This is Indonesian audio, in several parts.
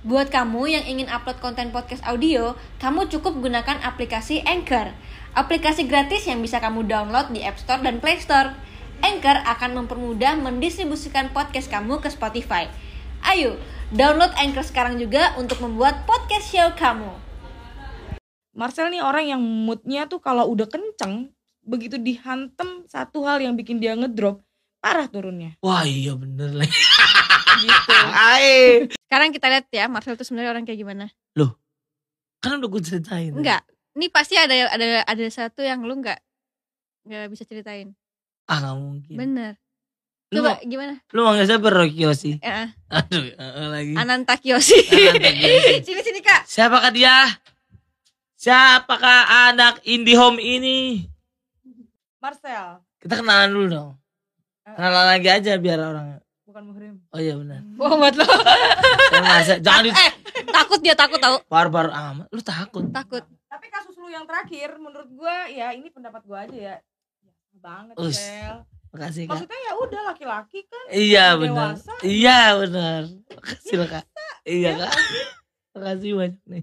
Buat kamu yang ingin upload konten podcast audio, kamu cukup gunakan aplikasi Anchor. Aplikasi gratis yang bisa kamu download di App Store dan Play Store. Anchor akan mempermudah mendistribusikan podcast kamu ke Spotify. Ayo, download Anchor sekarang juga untuk membuat podcast show kamu. Marcel nih orang yang moodnya tuh kalau udah kenceng begitu dihantem satu hal yang bikin dia ngedrop parah turunnya Wah iya bener lah. gitu Hai. Sekarang kita lihat ya, Marcel itu sebenarnya orang kayak gimana. Kan udah gue ceritain. Enggak, ini pasti ada ada ada satu yang lu nggak nggak bisa ceritain. Ah gak mungkin. Bener. Lu, Coba gimana? lu manggil siapa Rocky Yoshi? Ya, Aduh eh, lagi. Ananta Kiyoshi. Sini sini kak. Siapakah dia? Siapakah anak IndiHome ini? Marcel Kita kenalan dulu dong. Kenalan lagi aja biar orang. Bukan muhrim Oh iya benar. Bohong banget lo. Jangan di eh, takut dia takut tahu. barbar amat. Lu takut. Takut. tapi kasus lu yang terakhir menurut gua ya ini pendapat gua aja ya Ya, banget Us. Sel Makasih kak. maksudnya ya udah laki-laki kan Iya benar. Iya benar. Makasih loh kak. Iya kak. Makasih banyak nih.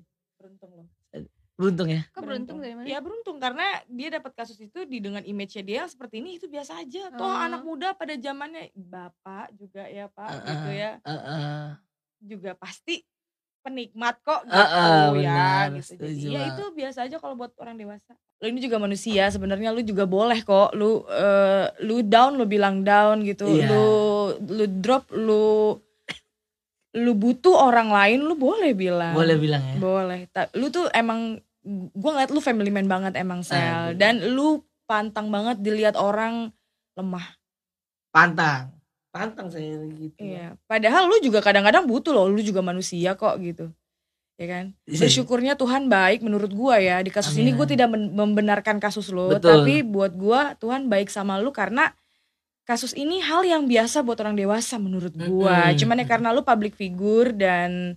Beruntung ya. Kok beruntung dari mana? ya beruntung karena dia dapat kasus itu di dengan image-nya dia yang seperti ini itu biasa aja toh Oh. anak muda pada zamannya bapak juga ya pak Uh-uh. gitu ya Heeh. juga pasti penikmat kok gitu Uh-uh, ya benar, gitu jadi ya itu biasa aja kalau buat orang dewasa lo ini juga manusia sebenarnya lu juga boleh kok lu eh, lu down lu bilang down gitu Iya. lu lu drop lu lu butuh orang lain lu boleh bilang Boleh bilang ya. boleh Ta- lu tuh emang gua ngeliat lu family man banget emang sel Aduh. dan lu pantang banget dilihat orang lemah Pantang. Pantang saya gitu. Iya, padahal lu juga kadang-kadang butuh loh, lu juga manusia kok gitu. Ya kan? Iya. Bersyukurnya Tuhan baik menurut gua ya. Di kasus ini Amin. gue tidak membenarkan kasus lo, Betul. tapi buat gua Tuhan baik sama lu karena kasus ini hal yang biasa buat orang dewasa menurut gua. Mm-mm. Cuman ya karena lu public figure dan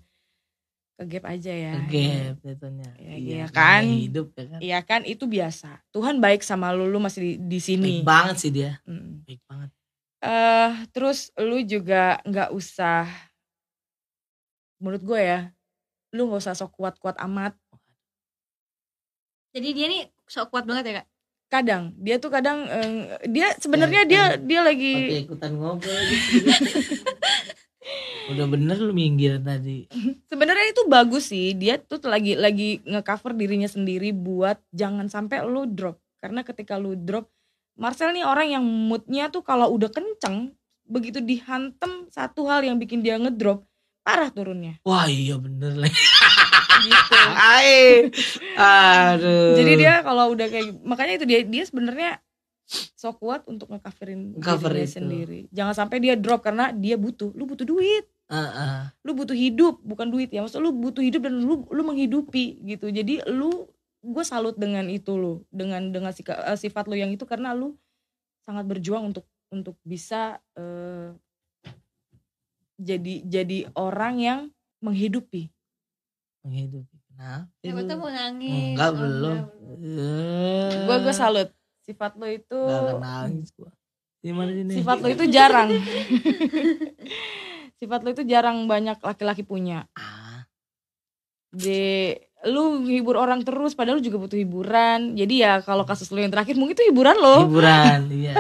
kegap aja ya. Gap jatuhnya. Iya, iya kan? Hidup ya kan. Iya kan itu biasa. Tuhan baik sama lu, lu masih di, di sini. Baik banget sih dia. Mm. Baik banget. eh terus lu juga nggak usah menurut gue ya lu nggak usah sok kuat-kuat amat Jadi dia nih sok kuat banget ya kak. Kadang dia tuh kadang eh, dia sebenarnya dia dia lagi Pakai ikutan ngobrol gitu. Udah bener lu minggir tadi. sebenarnya itu bagus sih dia tuh lagi lagi ngecover dirinya sendiri buat jangan sampai lu drop karena ketika lu drop Marcel nih orang yang moodnya tuh kalau udah kenceng begitu dihantem satu hal yang bikin dia ngedrop parah turunnya Wah iya bener lah. gitu. Aduh. Jadi dia kalau udah kayak makanya itu dia dia sebenarnya so kuat untuk ngecoverin Cover dirinya itu. sendiri. Jangan sampai dia drop karena dia butuh. Lu butuh duit, Heeh. lu butuh hidup, bukan duit ya. Maksud lu butuh hidup dan lu lu menghidupi gitu. Jadi lu gue salut dengan itu lu, dengan dengan sika- eh, sifat lu yang itu karena lu sangat berjuang untuk untuk bisa eh, jadi jadi orang yang menghidupi. Menghidupi. Kenapa? Siapa tuh lu? mau nangis. Enggak Oh, belum. enggak. Gue gue salut. Sifat lu itu Gak akan nangis gua. Gimana sini? Sifat lo itu jarang. Sifat lo itu jarang banyak laki-laki punya. Ah, Di lu hibur orang terus padahal lu juga butuh hiburan. Jadi ya kalau kasus lu yang terakhir mungkin itu hiburan lo. hiburan, iya.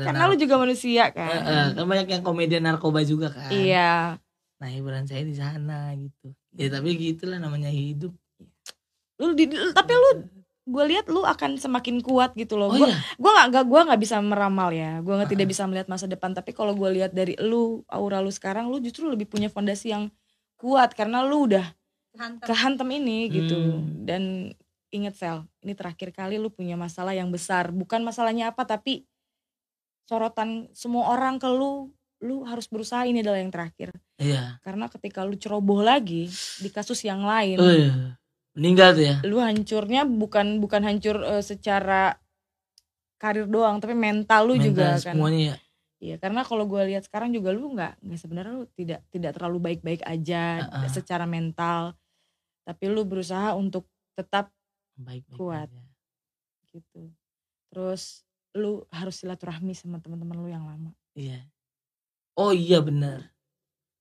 Karena lu juga manusia kan. Heeh, kan banyak yang komedian narkoba juga kan. Iya. Nah hiburan saya di sana gitu. Ya tapi gitulah namanya hidup. Lu di, tapi lu gue lihat lu akan semakin kuat gitu loh. Oh Gua iya. gua nggak nggak gua nggak bisa meramal ya. Gua nggak tidak bisa melihat masa depan. Tapi kalau gue lihat dari lu aura lu sekarang, lu justru lebih punya fondasi yang kuat karena lu udah Hantam. kehantem ini gitu Hmm. dan inget sel ini terakhir kali lu punya masalah yang besar bukan masalahnya apa tapi sorotan semua orang ke lu lu harus berusaha ini adalah yang terakhir Iya. karena ketika lu ceroboh lagi di kasus yang lain Oh iya. Meninggal tuh ya. lu hancurnya bukan bukan hancur eh, secara karir doang tapi mental lu Mental juga kan semuanya ya. Iya, karena kalau gue lihat sekarang juga lu nggak nggak sebenarnya lu tidak tidak terlalu baik-baik aja Uh-uh. secara mental, tapi lu berusaha untuk tetap Baik, baik Kuat. aja. gitu. Terus lu harus silaturahmi sama teman-teman lu yang lama. Iya. Oh iya bener.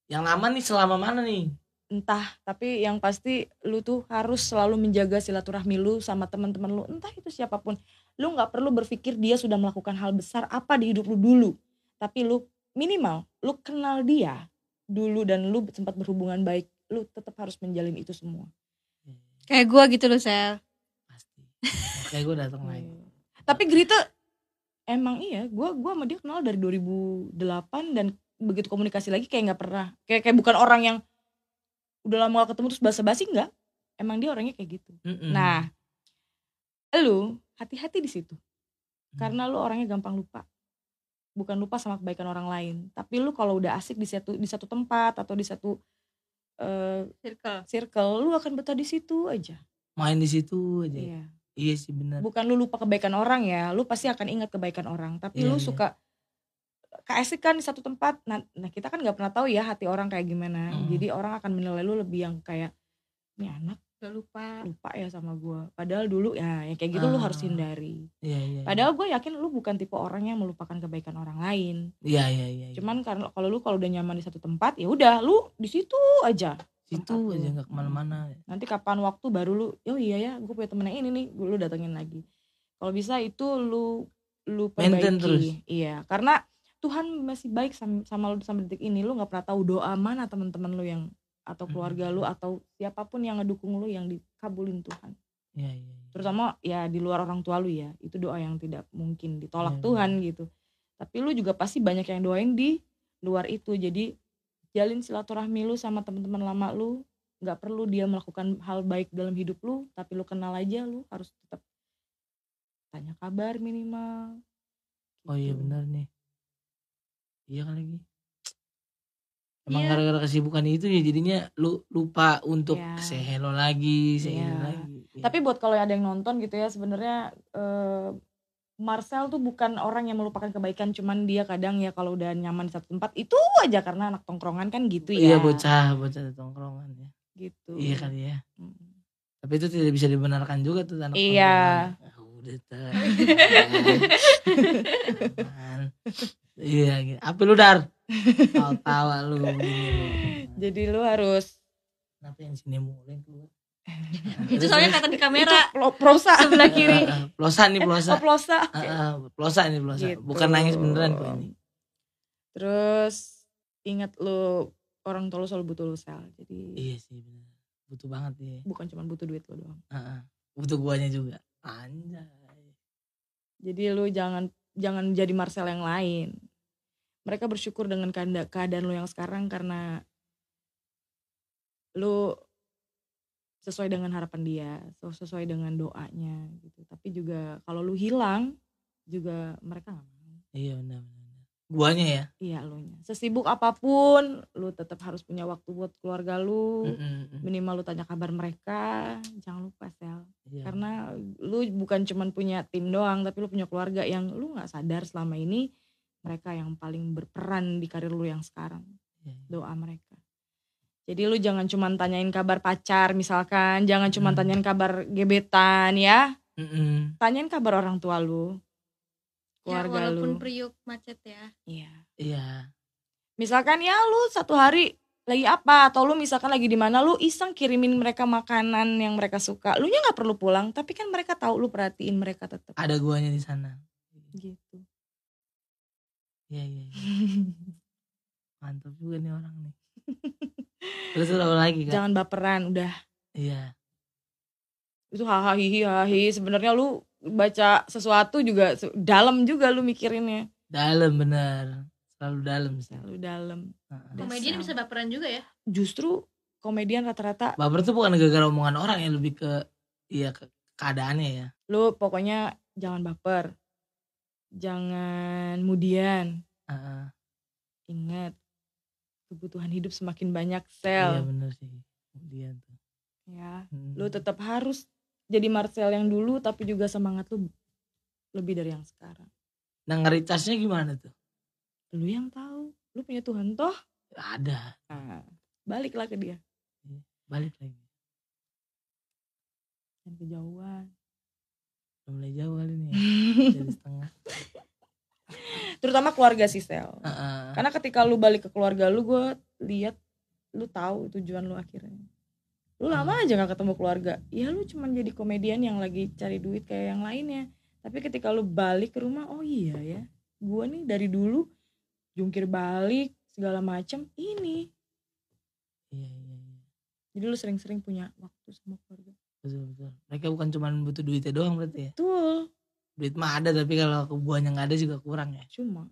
Yang lama nih selama mana nih? entah tapi yang pasti lu tuh harus selalu menjaga silaturahmi lu sama teman-teman lu entah itu siapa pun. Lu nggak perlu berpikir dia sudah melakukan hal besar apa di hidup lu dulu. Tapi lu minimal lu kenal dia dulu dan lu sempat berhubungan baik lu tetap harus menjalin itu semua. Kayak gua gitu loh, Sel. pasti. Kayak gue datang lagi. Tapi Grita emang iya gua gua sama dia kenal dari 2008 dan begitu komunikasi lagi kayak nggak pernah. Kayak kayak bukan orang yang udah lama gak ketemu terus basa-basi nggak. Emang dia orangnya kayak gitu. Mm-mm. nah lu hati-hati di situ. Hmm. karena lu orangnya gampang lupa. Bukan lupa sama kebaikan orang lain. Tapi lu kalau udah asik di satu di satu tempat atau di satu eh, Circle. circle lu akan betah di situ aja. Main di situ aja. Iya. Iya sih benar. Bukan lu lupa kebaikan orang ya lu pasti akan ingat kebaikan orang. Tapi Iya, lu iya. suka keasik kan di satu tempat. Nah, nah kita kan nggak pernah tahu ya hati orang kayak gimana. Mm. jadi orang akan menilai lu lebih yang kayak ini anak Gak lupa. lupa ya sama gua. Padahal dulu ya yang kayak gitu lu harus Ah. hindari. Iya iya padahal gue yakin lu bukan tipe orang yang melupakan kebaikan orang lain. Iya iya iya iya. cuman karena kalau lu kalau udah nyaman di satu tempat ya udah lu di situ aja. Situ aja nggak ke mana-mana. Nanti kapan waktu baru lu oh iya ya gue punya temen yang ini nih lu datengin lagi. Kalau bisa itu lu lu Maintain perbaiki. terus. iya karena Tuhan masih baik sama, sama lu sampai detik ini. Lu nggak pernah tahu doa mana teman-teman lu yang atau keluarga Hmm. lu atau siapa pun yang ngedukung lu yang dikabulin Tuhan. Iya iya iya. terutama ya di luar orang tua lu ya. Itu doa yang tidak mungkin ditolak Iya, Tuhan gitu. Tapi lu juga pasti banyak yang doain di luar itu. Jadi jalin silaturahmi lu sama teman-teman lama lu. Nggak perlu dia melakukan hal baik dalam hidup lu tapi lu kenal aja lu harus tetap tanya kabar minimal. Oh iya Gitu. benar nih iya kan lagi Emang Iya. gara-gara kesibukan itu ya jadinya lu lupa untuk Iya. say hello lagi, say Iya. hello lagi. Iya. Tapi buat kalau ada yang nonton gitu ya sebenarnya eh, Marcel tuh bukan orang yang melupakan kebaikan cuman dia kadang ya kalau udah nyaman di satu tempat itu aja karena anak tongkrongan kan gitu ya. Iya bocah, bocah tongkrongan ya. Gitu. Iya kali ya. Mm. Tapi itu tidak bisa dibenarkan juga tuh anak Iya. tongkrongan. Udah tuh. Aman. Iya, gitu. apa lu dar? Tawa-tawa lu lu. Jadi lu harus Kenapa yang sini yang keluar? Itu soalnya kata di kamera itu plo- prosa sebelah kiri. Ah, ah, Plosa nih plosa. Oh, plosa. Ah, plosa ini plosa. Gitu. Bukan nangis beneran kok ini. Terus ingat lu orang tua lu selalu butuh lu sel. Jadi Iya sih bener. Butuh banget ya. bukan cuma butuh duit lu doang. Butuh guanya juga. Anjay. Jadi lu jangan jangan jadi Marcel yang lain. Mereka bersyukur dengan keadaan lu yang sekarang karena lu sesuai dengan harapan dia, sesuai dengan doanya gitu. Tapi juga kalau lu hilang juga mereka nggak mau. Iya benar. Guanya ya. Iya lu nya. Sesibuk apa pun, lu tetap harus punya waktu buat keluarga lu. Mm, mm, mm. Minimal lu tanya kabar mereka. Jangan lupa sel. Iya. Karena lu bukan cuman punya tim doang, tapi lu punya keluarga yang lu nggak sadar selama ini mereka yang paling berperan di karir lu yang sekarang. Iya, iya. Doa mereka. Jadi lu jangan cuman tanyain kabar pacar misalkan, jangan cuman Hmm. tanyain kabar gebetan ya. Mm, mm. Tanyain kabar orang tua lu. Ya, Keluarga walaupun lu. priuk macet ya. Iya. Iya. Misalkan ya lu satu hari lagi apa atau lu misalkan lagi di mana lu iseng kirimin mereka makanan yang mereka suka. Lu nya nggak perlu pulang, tapi kan mereka tahu lu perhatiin mereka tetap. Ada guanya di sana. Gitu. Iya iya. iya. Mantap juga nih orang nih. Terus apa lagi kan? Jangan baperan, udah Iya. itu hahaha hihi hahi sebenarnya lu baca sesuatu juga dalam juga lu mikirinnya Dalam bener. Selalu dalam sih. lu dalam. Komedian bisa baperan juga ya. justru komedian rata-rata Baper tuh bukan gara-gara omongan orang ya lebih ke iya ke keadaannya ya. lu pokoknya jangan baper jangan mudian Heeh. ingat kebutuhan hidup semakin banyak Iya sel bener sih. Kemudian tuh. ya Hmm. lu tetap harus jadi Marcel yang dulu tapi juga semangat lu lebih dari yang sekarang Nah nge-recharge-nya gimana tuh? lu yang tahu lu punya Tuhan toh Ada. nah, baliklah ke dia Balik lagi. jangan kejauhan Udah mulai jauh kali nih ya. Jadi setengah. terutama keluarga sih sel Heeh. karena ketika lu balik ke keluarga lu gue lihat lu tahu tujuan lu akhirnya lu lama aja gak ketemu keluarga ya lu cuman jadi komedian yang lagi cari duit kayak yang lainnya tapi ketika lu balik ke rumah oh iya ya gua nih dari dulu jungkir balik segala macem ini Iya iya iya. jadi lu sering-sering punya waktu sama keluarga Betul betul. Mereka bukan cuma butuh duitnya doang berarti ya. betul Duit mah ada tapi kalau kebuahnya nggak ada juga kurang ya. cuma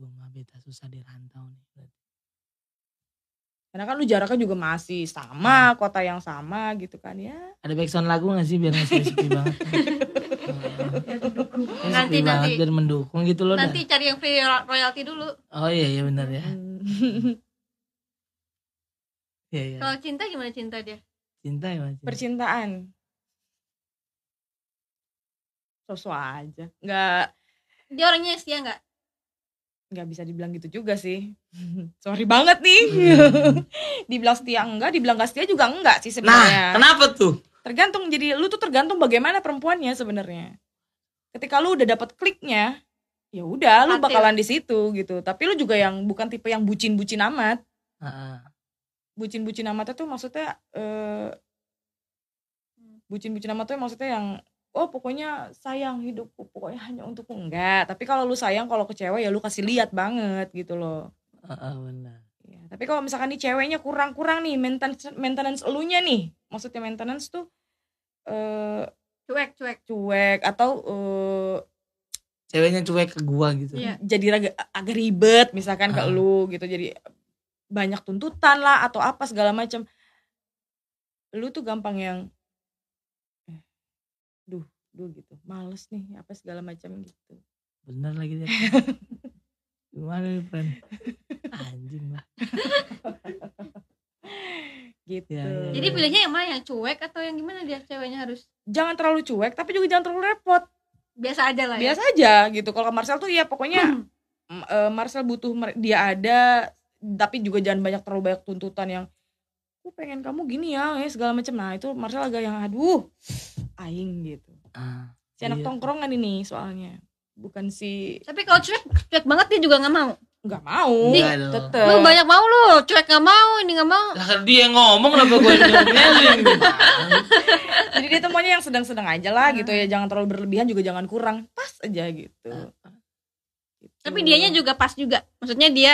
Cuma beta susah di rantau nih. Berarti. Karena kan lu jaraknya juga masih sama kota yang sama gitu kan ya Ada backsound lagu gak sih biar nggak sepi banget? Nanti, Nanti nanti. banget biar mendukung gitu loh. dah. Nanti cari yang free ro- royalty dulu. Oh iya iya benar ya. Hmm. Iya iya. Kalau cinta gimana cinta dia? Cinta ya Mas. percintaan sosok aja nggak Dia orangnya setia nggak? Nggak bisa dibilang gitu juga sih. Sorry banget nih. Hmm. dibilang setia enggak dibilang gak setia juga enggak sih Nah, sebenarnya. kenapa tuh? tergantung jadi lu tuh tergantung bagaimana perempuannya sebenarnya. Ketika lu udah dapat kliknya ya udah lu bakalan di situ gitu. Tapi lu juga yang bukan tipe yang bucin-bucin amat. Heeh. bucin-bucin amat itu maksudnya eh bucin-bucin amat tuh maksudnya yang oh pokoknya sayang hidupku pokoknya hanya untukku enggak tapi kalau lu sayang kalau ke cewek ya lu kasih lihat banget gitu loh Heeh, benar. Ya, tapi kalau misalkan nih ceweknya kurang-kurang nih maintenance maintenance elunya nih maksudnya maintenance tuh eh Cuek, cuek. cuek atau eh Ceweknya cuek ke gua gitu. Iya. jadi agak agak ribet misalkan ke Ah. lu gitu jadi banyak tuntutan lah atau apa segala macam lu tuh gampang yang duh duh gitu males nih apa segala macam gitu Bener lagi dia. Gimana nih, friend? Anjing lah. gitu Ya, ya, Jadi Iya. pilihnya yang mana? Yang cuek atau yang gimana dia ceweknya harus jangan terlalu cuek tapi juga jangan terlalu repot biasa aja lah ya. biasa aja gitu kalau Marcel tuh ya pokoknya mm, eh, Marcel butuh dia ada tapi juga jangan banyak terlalu banyak tuntutan yang aku pengen kamu gini ya eh, segala macam nah itu Marcel agak yang aduh aing gitu Ah, si anak Iya. tongkrongan ini soalnya bukan si Tapi kalau cuek, cuek banget dia juga nggak mau. nggak mau tetep Lu banyak mau lu, cuek nggak mau, ini nggak mau. Lah kan dia yang ngomong kenapa gue gimana? jadi dia temuannya yang sedang-sedang aja lah gitu ya jangan terlalu berlebihan juga jangan kurang pas aja gitu, Gitu. Tapi dianya juga pas juga. Maksudnya dia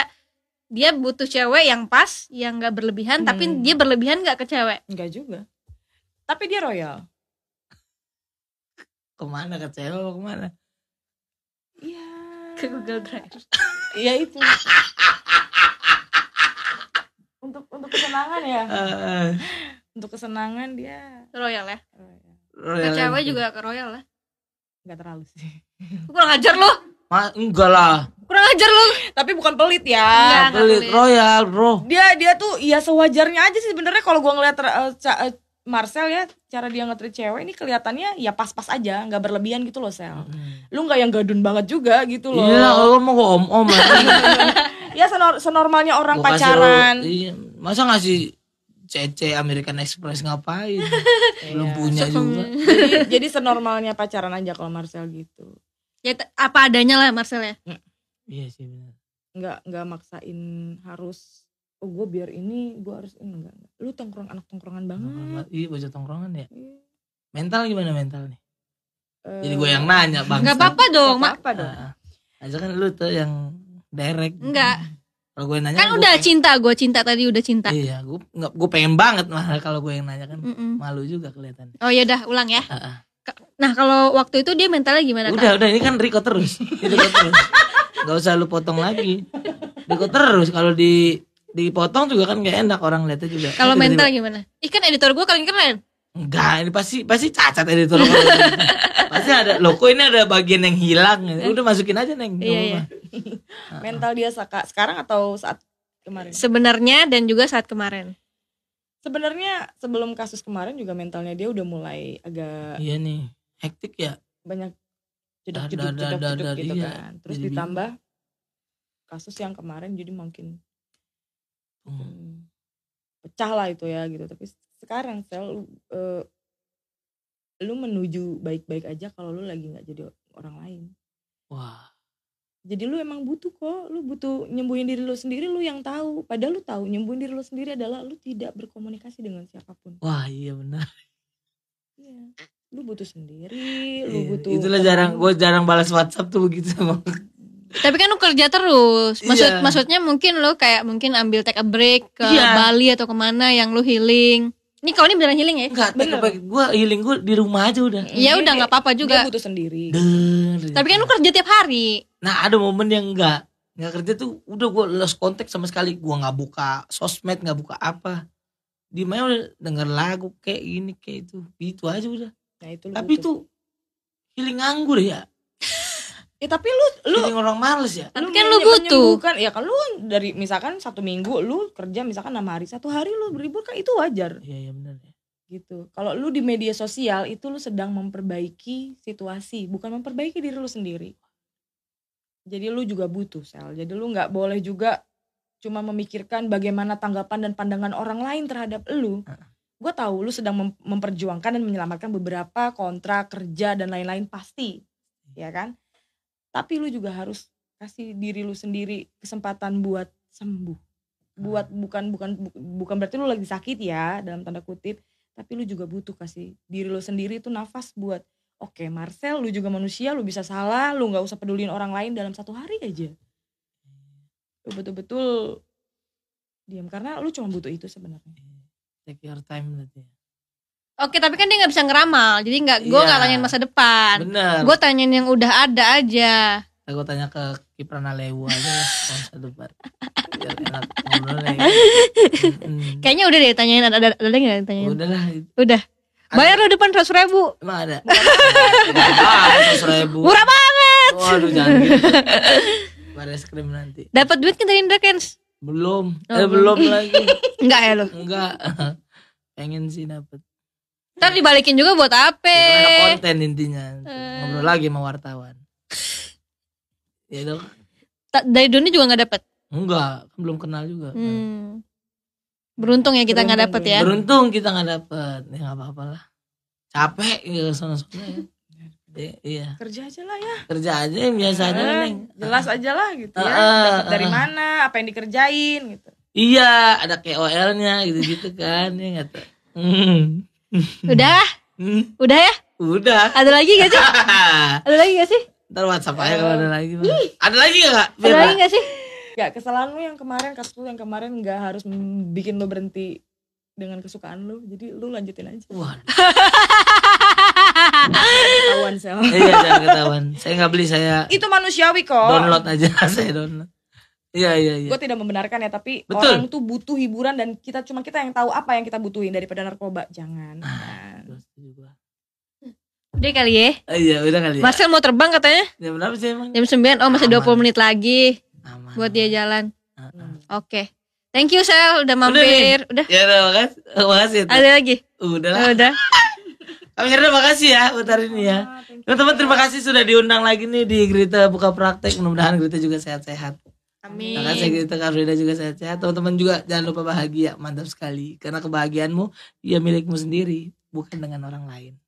dia butuh cewek yang pas, yang nggak berlebihan, tapi Hmm. dia berlebihan nggak ke cewek. enggak juga tapi dia royal Ke mana ke cewek apa ke mana? iya Ke Google Drive. Iya itu. untuk untuk kesenangan ya. Eh, Untuk kesenangan dia Royal ya. Ke Royal cewek juga ke Royal lah. nggak terlalu sih. Kurang ajar lu. Ma, enggak lah. Kurang ajar lu. Tapi bukan pelit Enggak. ya. Pelit pelit. Royal, bro. Dia dia tuh ya sewajarnya aja sih sebenarnya kalau gua ngeliat eh, Marcel ya cara dia nge cewek ini kelihatannya ya pas-pas aja, nggak berlebihan gitu loh Sel. Lu nggak yang gadun banget juga gitu loh. Iya lah, kalau mau gue om-om lagi. Ya senor- senormalnya orang Gua pacaran. ro- iya. Masa ngasih CC American Express ngapain? Belum Iya. punya juga. jadi, jadi senormalnya pacaran aja kalau Marcel gitu. Ya apa adanya lah Marcel ya. Iya sih benar. nggak nggak maksain harus oh gue biar ini gue harus ini enggak, enggak. lu tongkrong anak tongkrongan banget Iya, bocah tongkrongan ya. Iya. Mental gimana mental nih? Eh, Jadi gue yang nanya, Bang. Nggak apa-apa dong, nggak Mak. apa dong Aja kan lu tuh yang direct. Enggak. Kalau gue nanya Kan gua udah pengen- cinta, gue cinta tadi udah cinta. Iya, gue nggak gue pengen banget malah kalau gue yang nanya kan Mm-mm. malu juga kelihatan. Oh ya udah ulang ya. Ah, ah. Nah kalau waktu itu dia mentalnya gimana Udah, kak? udah ini kan Riko terus. Riko terus. Gak usah lu potong lagi. Riko terus kalau di dipotong juga kan gak enak orang lihatnya juga. Kalau mental gimana? Ih kan editor gue keren keren. Enggak, ini pasti pasti cacat editor. gitu. pasti ada loh kok ini ada bagian yang hilang. Udah masukin aja neng. Iya, apa-apa. mental dia saka, sekarang atau saat kemarin Sebenarnya dan juga saat kemarin. sebenarnya sebelum kasus kemarin juga mentalnya dia udah mulai agak Iya nih, hektik ya. banyak jeduk Dar, jeduk dar, jeduk dar, jeduk dar, gitu iya. kan terus Jadi ditambah kasus yang kemarin jadi makin Hmm. pecah lah itu ya gitu tapi sekarang sel lu, eh, lu menuju baik-baik aja kalau lu lagi nggak jadi orang lain Wah, jadi lu emang butuh kok lu butuh nyembuhin diri lu sendiri lu yang tahu padahal lu tahu nyembuhin diri lu sendiri adalah lu tidak berkomunikasi dengan siapa pun Wah iya benar. Iya. lu butuh sendiri lu Iya, butuh Itulah jarang gue jarang balas WhatsApp tuh begitu emang. Tapi kan lu kerja terus. Maksud Iya. maksudnya mungkin lu kayak mungkin ambil take a break ke Iya. Bali atau ke mana yang lu healing. Ini kau ini beneran healing ya? Enggak, Bener. gue healing gue di rumah aja udah. Ya udah Dia- nggak apa-apa dia juga. butuh sendiri Der. Tapi kan lu kerja tiap hari. Nah ada momen yang enggak nggak kerja tuh udah gue lost kontak sama sekali gue nggak buka sosmed nggak buka apa di mana udah denger lagu kayak ini kayak itu itu aja udah nah itu lu tapi butuh. tuh healing nganggur ya ya tapi lu lu healing orang males ya? Tapi kan lu butuh. kan ya kan lu dari misalkan satu minggu lu kerja misalkan enam hari satu hari lu berlibur kan itu wajar. Iya iya benar ya. Gitu. Kalau lu di media sosial itu lu sedang memperbaiki situasi bukan memperbaiki diri lu sendiri. Jadi lu juga butuh sel. Jadi lu nggak boleh juga cuma memikirkan bagaimana tanggapan dan pandangan orang lain terhadap lu. Heeh. gue tahu lu sedang mem- memperjuangkan dan menyelamatkan beberapa kontrak kerja dan lain-lain pasti. Ya kan tapi lu juga harus kasih diri lu sendiri kesempatan buat sembuh. Buat bukan bukan bu- bukan berarti lu lagi sakit ya dalam tanda kutip tapi lu juga butuh kasih diri lu sendiri itu nafas buat oke Marcel lu juga manusia lu bisa salah lu nggak usah pedulin orang lain dalam satu hari aja. Lu betul-betul diam karena lu cuma butuh itu sebenarnya. Take your time berarti ya. Oke, tapi kan dia nggak bisa ngeramal. Jadi nggak gue nggak Iya. tanyain masa depan. bener Gue tanyain yang udah ada aja. gue tanya ke Kiprana Lewu aja ya masa depan biar enak ngobrolnya. Mm-mm. Kayaknya udah deh tanyain ada ada ada nggak tanyain? udah lah Udah. Bayar lo depan seratus ribu. emang ada seratus ribu Murah banget. waduh jangan gitu baris krim nanti Dapat duit kan dari Indra Kens? belum Oh, eh belum. lagi Enggak ya lo? enggak pengen sih dapet Ntar dibalikin juga buat apa? Ya, karena konten intinya. Eh. ngobrol lagi sama wartawan. Ya dong. Ta- Dari Doni juga nggak dapat. enggak kan belum kenal juga. Hmm. Beruntung ya kita nggak dapet ya. beruntung kita nggak dapet. Ya nggak apa-apa lah. Capek ya sana sana ya. Ya, iya. Kerja aja lah ya. Kerja aja yang biasa aja Eh, neng. jelas aja lah gitu ya. Dapat dari ah. mana apa yang dikerjain gitu. Iya ada KOL-nya gitu-gitu kan ya nggak tahu hmm. Udah, Hmm, udah ya. udah Ada lagi gak sih? Ada lagi gak sih? ntar WhatsApp aja kalau ada lagi Bang. ada lagi gak Ada lagi gak sih? ya kesalahan lu yang kemarin kasus lu yang kemarin nggak harus bikin lu berhenti dengan kesukaan lu jadi lu lanjutin aja Wah, ketahuan sel iya jangan ketahuan. Saya nggak beli, saya itu manusiawi kok download aja, saya download. Iya iya iya. gue tidak membenarkan ya tapi Betul. orang tuh butuh hiburan dan kita cuma kita yang tahu apa yang kita butuhin daripada narkoba jangan Ah, Kan. Udah kali ya. Ah, iya udah kali ya. Marcel mau terbang katanya Jam berapa sih emang? jam 9 Oh masih Aman. 20 menit lagi Aman. buat dia jalan. Ah, ah. Hmm. Oke. Thank you Sel udah mampir. Udah. Ya udah makasih. Makasih. ya. Ada lagi? Udah lah. Udah. Kami makasih ya buat hari ini ya. Teman-teman terima kasih sudah diundang lagi nih di Grita Buka Praktek. Mudah-mudahan Grita juga sehat-sehat. Amin. Terima kasih Grita Kak Frida juga sehat-sehat. Teman-teman juga jangan lupa bahagia. Mantap sekali. Karena kebahagiaanmu ya milikmu sendiri, bukan dengan orang lain.